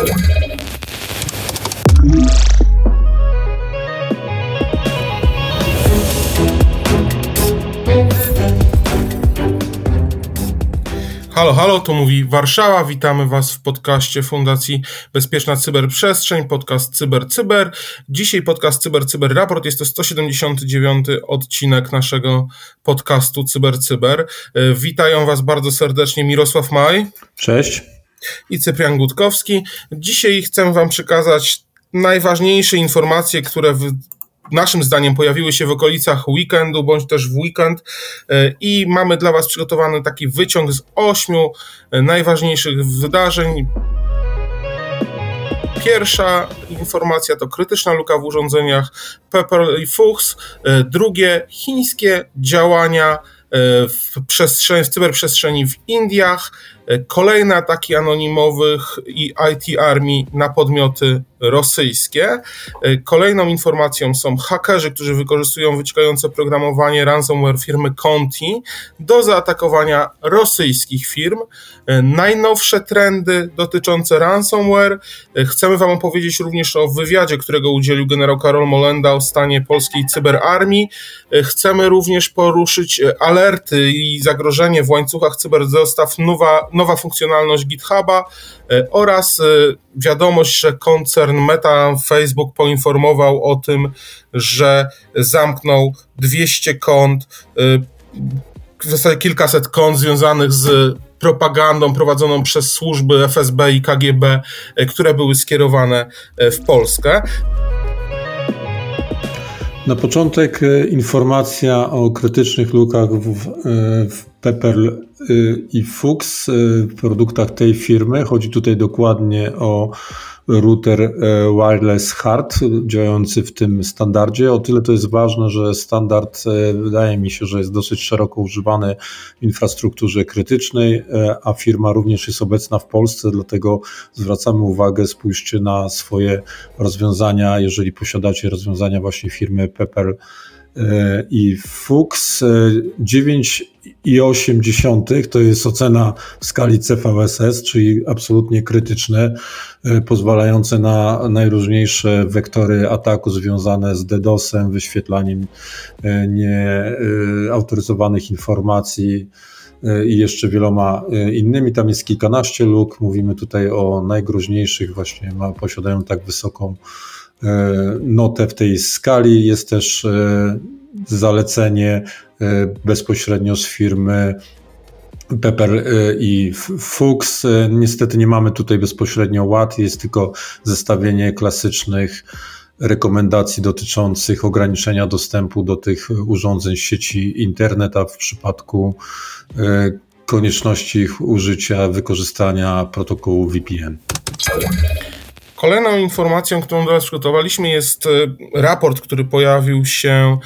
Halo, halo, to mówi Warszawa. Witamy Was w podcaście Fundacji Bezpieczna Cyberprzestrzeń, podcast Cyber Cyber. Dzisiaj podcast Cyber Cyber Raport. Jest to 179 odcinek naszego podcastu Cyber Cyber. E, witają Was bardzo serdecznie Mirosław Maj. Cześć. I Cyprian Gutkowski. Dzisiaj chcę Wam przekazać najważniejsze informacje, które w naszym zdaniem pojawiły się w okolicach weekendu bądź też w weekend e, i mamy dla Was przygotowany taki wyciąg z ośmiu e, najważniejszych wydarzeń. Pierwsza informacja to krytyczna luka w urządzeniach Pepper i Fuchs. E, drugie, chińskie działania w, przestrzeni, w cyberprzestrzeni w Indiach. Kolejne ataki anonimowych i IT Army na podmioty rosyjskie. E, kolejną informacją są hakerzy, którzy wykorzystują wyciekające programowanie ransomware firmy Conti do zaatakowania rosyjskich firm. E, najnowsze trendy dotyczące ransomware. E, chcemy Wam opowiedzieć również o wywiadzie, którego udzielił generał Karol Molenda o stanie polskiej cyberarmii. Chcemy również poruszyć alerty i zagrożenie w łańcuchach cyberdostaw, nowa, nowa funkcjonalność GitHuba oraz wiadomość, że koncern Meta Facebook poinformował o tym, że zamknął 200 kont, y, w zasadzie kilkaset kont związanych z propagandą prowadzoną przez służby FSB i KGB, które były skierowane w Polskę. Na początek informacja o krytycznych lukach w, w i Fuchs, w produktach tej firmy. Chodzi tutaj dokładnie o router e, wireless hard działający w tym standardzie. O tyle to jest ważne, że standard e, wydaje mi się, że jest dosyć szeroko używany w infrastrukturze krytycznej, e, a firma również jest obecna w Polsce, dlatego zwracamy uwagę, spójrzcie na swoje rozwiązania, jeżeli posiadacie rozwiązania właśnie firmy Pepper i Fuchs 9,8 to jest ocena w skali CVSS, czyli absolutnie krytyczne, e, pozwalające na najróżniejsze wektory ataku związane z DDoS-em, wyświetlaniem e, nieautoryzowanych informacji e, i jeszcze wieloma innymi. Tam jest kilkanaście luk. Mówimy tutaj o najgroźniejszych, właśnie posiadają tak wysoką notę w tej skali. Jest też zalecenie e, bezpośrednio z firmy Pepper e, i Fuchs. E, niestety nie mamy tutaj bezpośrednio ład, jest tylko zestawienie klasycznych rekomendacji dotyczących ograniczenia dostępu do tych urządzeń sieci internet, a w przypadku konieczności ich użycia, wykorzystania protokołu VPN. Kolejną informacją, którą dla Was przygotowaliśmy, jest e, raport, który pojawił się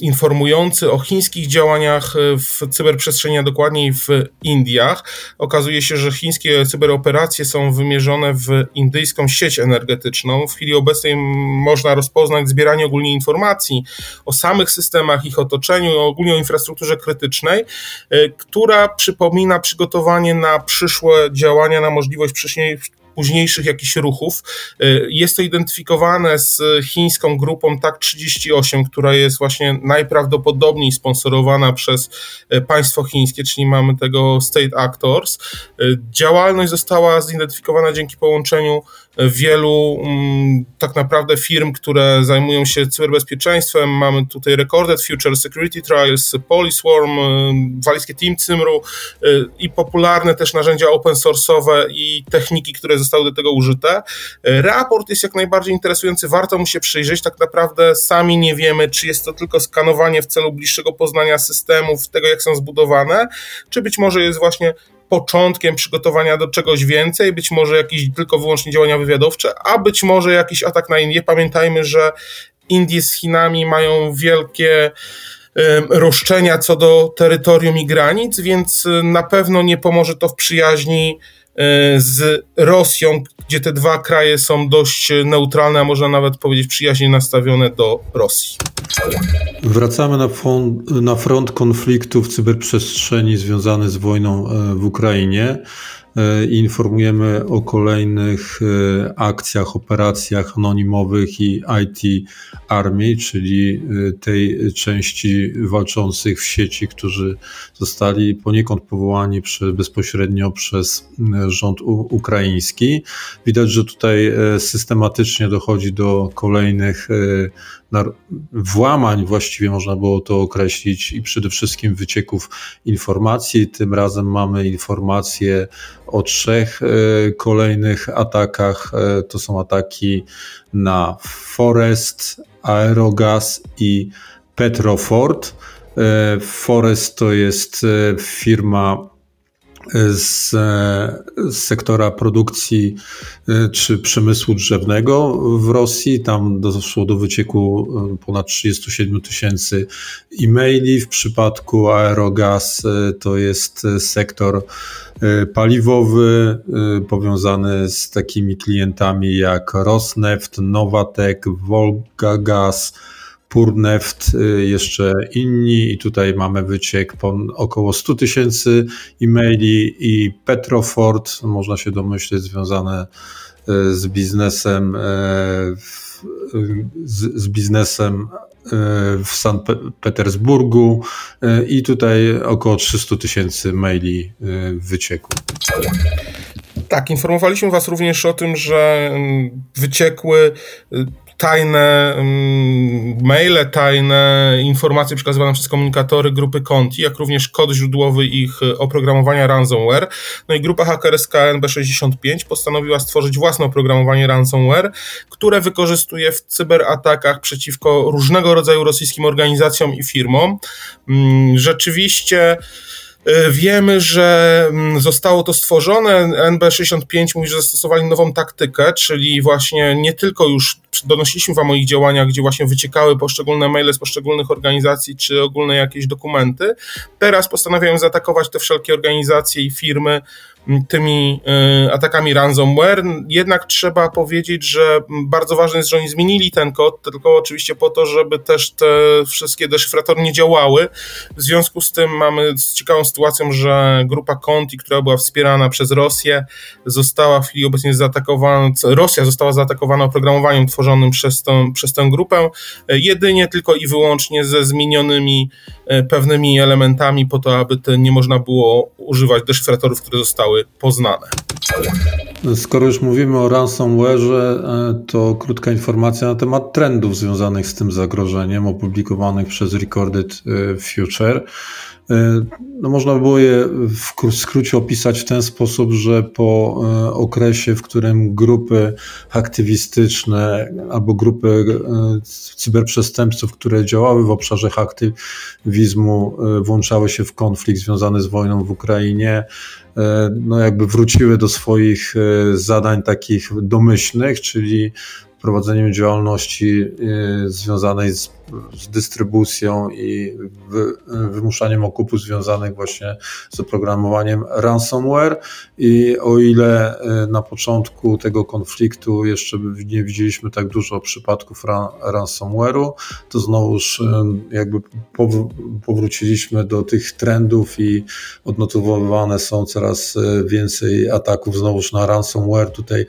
informujący o chińskich działaniach e, w cyberprzestrzeni, a dokładniej w Indiach. Okazuje się, że chińskie cyberoperacje są wymierzone w indyjską sieć energetyczną. W chwili obecnej można rozpoznać zbieranie ogólnie informacji o samych systemach, ich otoczeniu, ogólnie o infrastrukturze krytycznej, e, która przypomina przygotowanie na przyszłe działania, na możliwość późniejszych jakichś ruchów. Y, jest to identyfikowane z chińską grupą TAK-38, która jest właśnie najprawdopodobniej sponsorowana przez y, państwo chińskie, czyli mamy tego State Actors. Y, działalność została zidentyfikowana dzięki połączeniu wielu mm, tak naprawdę firm, które zajmują się cyberbezpieczeństwem. Mamy tutaj Recorded Future Security Trials, Poliswarm, walijskie Team Cymru i popularne też narzędzia open source'owe i techniki, które zostały do tego użyte. Raport jest jak najbardziej interesujący, warto mu się przyjrzeć. Tak naprawdę sami nie wiemy, czy jest to tylko skanowanie w celu bliższego poznania systemów, tego jak są zbudowane, czy być może jest właśnie początkiem przygotowania do czegoś więcej, być może jakieś tylko wyłącznie działania wywiadowcze, a być może jakiś atak na Indię. Pamiętajmy, że Indie z Chinami mają wielkie roszczenia co do terytorium i granic, więc na pewno nie pomoże to w przyjaźni E, z Rosją, gdzie te dwa kraje są dość neutralne, a można nawet powiedzieć przyjaźnie nastawione do Rosji. Wracamy na front, na front konfliktu w cyberprzestrzeni związany z wojną e, w Ukrainie. I informujemy o kolejnych akcjach, operacjach anonimowych i IT Army, czyli tej części walczących w sieci, którzy zostali poniekąd powołani przy, bezpośrednio przez rząd ukraiński. Widać, że tutaj systematycznie dochodzi do kolejnych włamań, właściwie można było to określić, i przede wszystkim wycieków informacji. Tym razem mamy informacje o trzech e, kolejnych atakach. E, to są ataki na Forest, Aerogaz i Petrofort. E, Forest to jest firma z, z, sektora produkcji e, czy przemysłu drzewnego w Rosji. Tam doszło do wycieku e, ponad 37 tysięcy e-maili. W przypadku Aerogaz e, to jest sektor paliwowy powiązany z takimi klientami jak Rosneft, Nowatek, Volga Purneft, y, jeszcze inni i tutaj mamy wyciek około 100 tysięcy e-maili i Petrofort, można się domyśleć, związane y, z biznesem, y, z, z biznesem w Sankt Petersburgu i tutaj około 300 tysięcy maili wyciekło. Tak, informowaliśmy Was również o tym, że mm, wyciekły tajne mm, maile, tajne informacje przekazywane przez komunikatory grupy Conti, jak również kod źródłowy ich e, oprogramowania ransomware. No i grupa hakerska NB65 postanowiła stworzyć własne oprogramowanie ransomware, które wykorzystuje w cyberatakach przeciwko różnego rodzaju rosyjskim organizacjom i firmom. Mm, rzeczywiście E, wiemy, że mm, zostało to stworzone. NB65 mówi, że zastosowali nową taktykę, czyli właśnie nie tylko już donosiliśmy Wam o ich działaniach, gdzie właśnie wyciekały poszczególne maile z poszczególnych organizacji, czy ogólne jakieś dokumenty. Teraz postanawiają zaatakować te wszelkie organizacje i firmy, tymi y, atakami ransomware. Jednak trzeba powiedzieć, że bardzo ważne jest, że oni zmienili ten kod, tylko oczywiście po to, żeby też te wszystkie deszyfratory nie działały. W związku z tym mamy z ciekawą sytuacją, że grupa Conti, która była wspierana przez Rosję, została w chwili obecnej zaatakowana, Rosja została zaatakowana oprogramowaniem tworzonym przez, tą, przez tę grupę, jedynie tylko i wyłącznie ze zmienionymi y, pewnymi elementami po to, aby te nie można było używać deszyfratorów, które zostały poznane. Skoro już mówimy o ransomware, to krótka informacja na temat trendów związanych z tym zagrożeniem, opublikowanych przez Recorded e, Future. E, no można by było je w skrócie opisać w ten sposób, że po e, okresie, w którym grupy aktywistyczne albo grupy cyberprzestępców, które działały w obszarze aktywizmu, włączały się w konflikt związany z wojną w Ukrainie, E, no jakby wróciły do swoich e, zadań takich domyślnych, czyli prowadzeniem działalności e, związanej z z dystrybucją i wymuszaniem okupów związanych właśnie z oprogramowaniem ransomware. I o ile e, na początku tego konfliktu jeszcze nie widzieliśmy tak dużo przypadków ransomware'u, to znowuż e, jakby powróciliśmy do tych trendów i odnotowywane są coraz e, więcej ataków znowuż na ransomware. Tutaj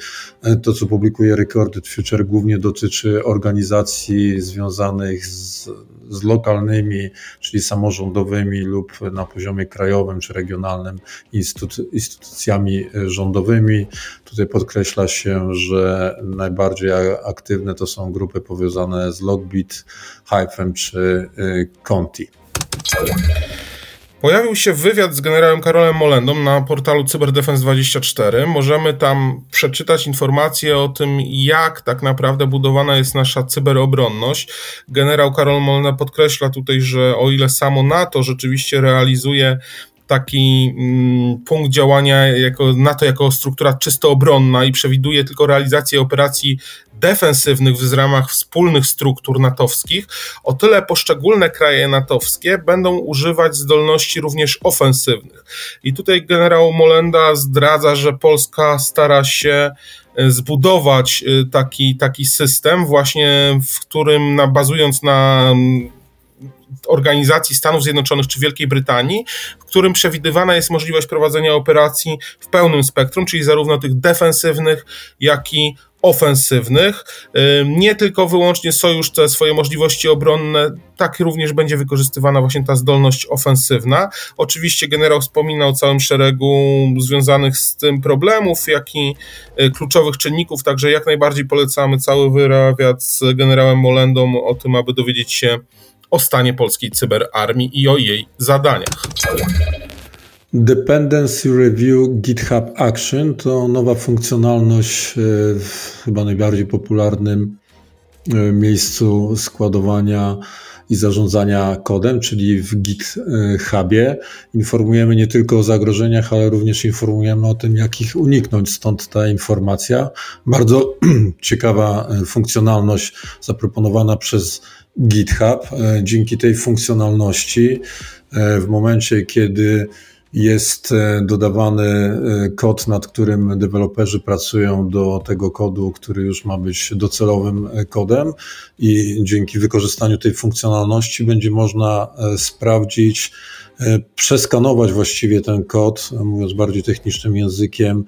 to, co publikuje Recorded Future, głównie dotyczy organizacji związanych z, z lokalnymi, czyli samorządowymi lub na poziomie krajowym czy regionalnym instytuc instytucjami rządowymi. Tutaj podkreśla się, że najbardziej aktywne to są grupy powiązane z Logbit, Hyphem czy y, Conti. Pojawił się wywiad z generałem Karolem Molendą na portalu Cyberdefense24. Możemy tam przeczytać informacje o tym, jak tak naprawdę budowana jest nasza cyberobronność. Generał Karol Molenda podkreśla tutaj, że o ile samo NATO rzeczywiście realizuje taki mm, punkt działania jako NATO jako struktura czysto obronna i przewiduje tylko realizację operacji defensywnych w ramach wspólnych struktur natowskich, o tyle poszczególne kraje natowskie będą używać zdolności również ofensywnych. I tutaj generał Molenda zdradza, że Polska stara się e, zbudować e, taki, taki system, właśnie w którym na, bazując na organizacji Stanów Zjednoczonych czy Wielkiej Brytanii, którym przewidywana jest możliwość prowadzenia operacji w pełnym spektrum, czyli zarówno tych defensywnych, jak i ofensywnych. Nie tylko wyłącznie sojusz te swoje możliwości obronne, tak również będzie wykorzystywana właśnie ta zdolność ofensywna. Oczywiście generał wspominał o całym szeregu związanych z tym problemów, jak i y, kluczowych czynników, także jak najbardziej polecamy cały wywiad z generałem Molendą o tym, aby dowiedzieć się o stanie polskiej cyberarmii i o jej zadaniach. Dependency Review GitHub Action to nowa funkcjonalność e, w chyba najbardziej popularnym e, miejscu składowania i zarządzania kodem, czyli w GitHubie. Informujemy nie tylko o zagrożeniach, ale również informujemy o tym, jak ich uniknąć. Stąd ta informacja. Bardzo ciekawa e, funkcjonalność zaproponowana przez GitHub. Dzięki tej funkcjonalności, w momencie, kiedy jest e, dodawany e, kod, nad którym deweloperzy pracują do tego kodu, który już ma być docelowym e, kodem i dzięki wykorzystaniu tej funkcjonalności będzie można sprawdzić, przeskanować właściwie ten kod, mówiąc bardziej technicznym językiem,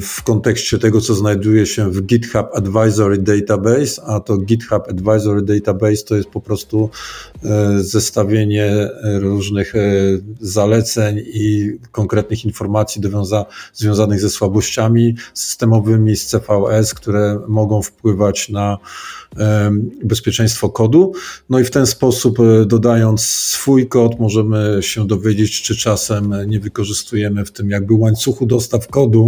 w kontekście tego, co znajduje się w GitHub Advisory Database, a to GitHub Advisory Database to jest po prostu e, zestawienie różnych e, zaleceń i konkretnych informacji dowiąza, związanych ze słabościami systemowymi z CVS, które mogą wpływać na bezpieczeństwo kodu. No i w ten sposób, dodając swój kod, możemy się dowiedzieć, czy czasem nie wykorzystujemy w tym jakby łańcuchu dostaw kodu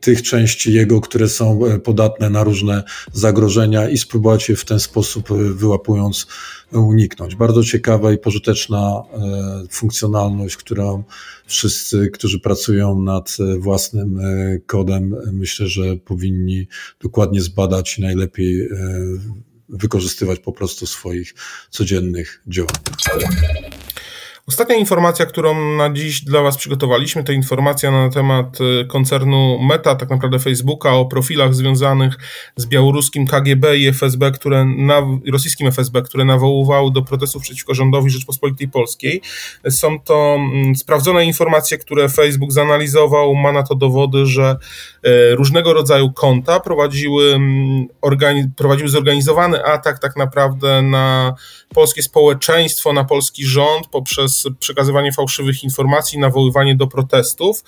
tych części jego, które są e, podatne na różne zagrożenia i spróbować je w ten sposób e, wyłapując uniknąć. Bardzo ciekawa i pożyteczna funkcjonalność, którą wszyscy, którzy pracują nad własnym kodem, myślę, że powinni dokładnie zbadać i najlepiej wykorzystywać po prostu w swoich codziennych działaniach. Ostatnia informacja, którą na dziś dla Was przygotowaliśmy, to informacja na temat y, koncernu Meta, tak naprawdę Facebooka, o profilach związanych z białoruskim KGB i FSB, które na, rosyjskim FSB, które nawoływały do protestów przeciwko rządowi Rzeczpospolitej Polskiej. Są to mm, sprawdzone informacje, które Facebook zanalizował, ma na to dowody, że y, różnego rodzaju konta prowadziły, mm, organi- prowadziły zorganizowany atak tak naprawdę na polskie społeczeństwo, na polski rząd poprzez przekazywanie fałszywych informacji, nawoływanie do protestów.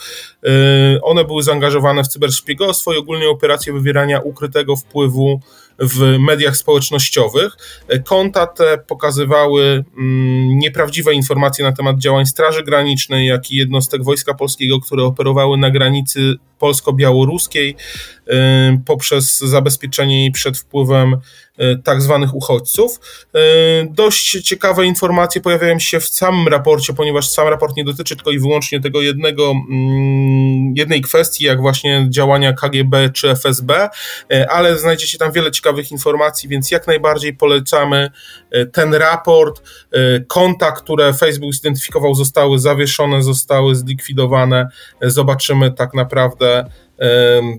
Y, one były zaangażowane w cyberszpiegostwo i ogólnie operacje wywierania ukrytego wpływu w mediach społecznościowych. Konta te pokazywały mm, nieprawdziwe informacje na temat działań Straży Granicznej, jak i jednostek Wojska Polskiego, które operowały na granicy polsko-białoruskiej y, poprzez zabezpieczenie jej przed wpływem tak zwanych uchodźców. Y, dość ciekawe informacje pojawiają się w samym raporcie, ponieważ sam raport nie dotyczy tylko i wyłącznie tego jednego, mm, jednej kwestii, jak właśnie działania KGB czy FSB, ale znajdziecie tam wiele ciekawych informacji, więc jak najbardziej polecamy ten raport. Konta, które Facebook zidentyfikował, zostały zawieszone, zostały zlikwidowane. Zobaczymy tak naprawdę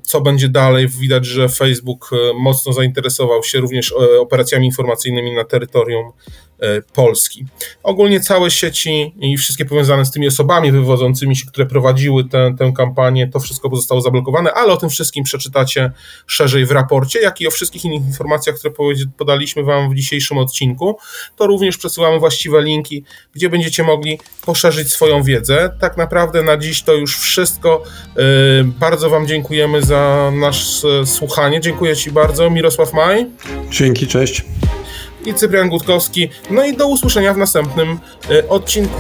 co będzie dalej. Widać, że Facebook e, mocno zainteresował się również e, operacjami informacyjnymi na terytorium E, Polski. Ogólnie całe sieci i wszystkie powiązane z tymi osobami wywodzącymi się, które prowadziły tę, tę kampanię, to wszystko zostało zablokowane, ale o tym wszystkim przeczytacie szerzej w raporcie, jak i o wszystkich innych informacjach, które podaliśmy Wam w dzisiejszym odcinku. To również przesyłamy właściwe linki, gdzie będziecie mogli poszerzyć swoją wiedzę. Tak naprawdę na dziś to już wszystko. Bardzo Wam dziękujemy za nasze słuchanie. Dziękuję Ci bardzo. Mirosław Maj. Dzięki, cześć i Cyprian Gutkowski. No i do usłyszenia w następnym e, odcinku.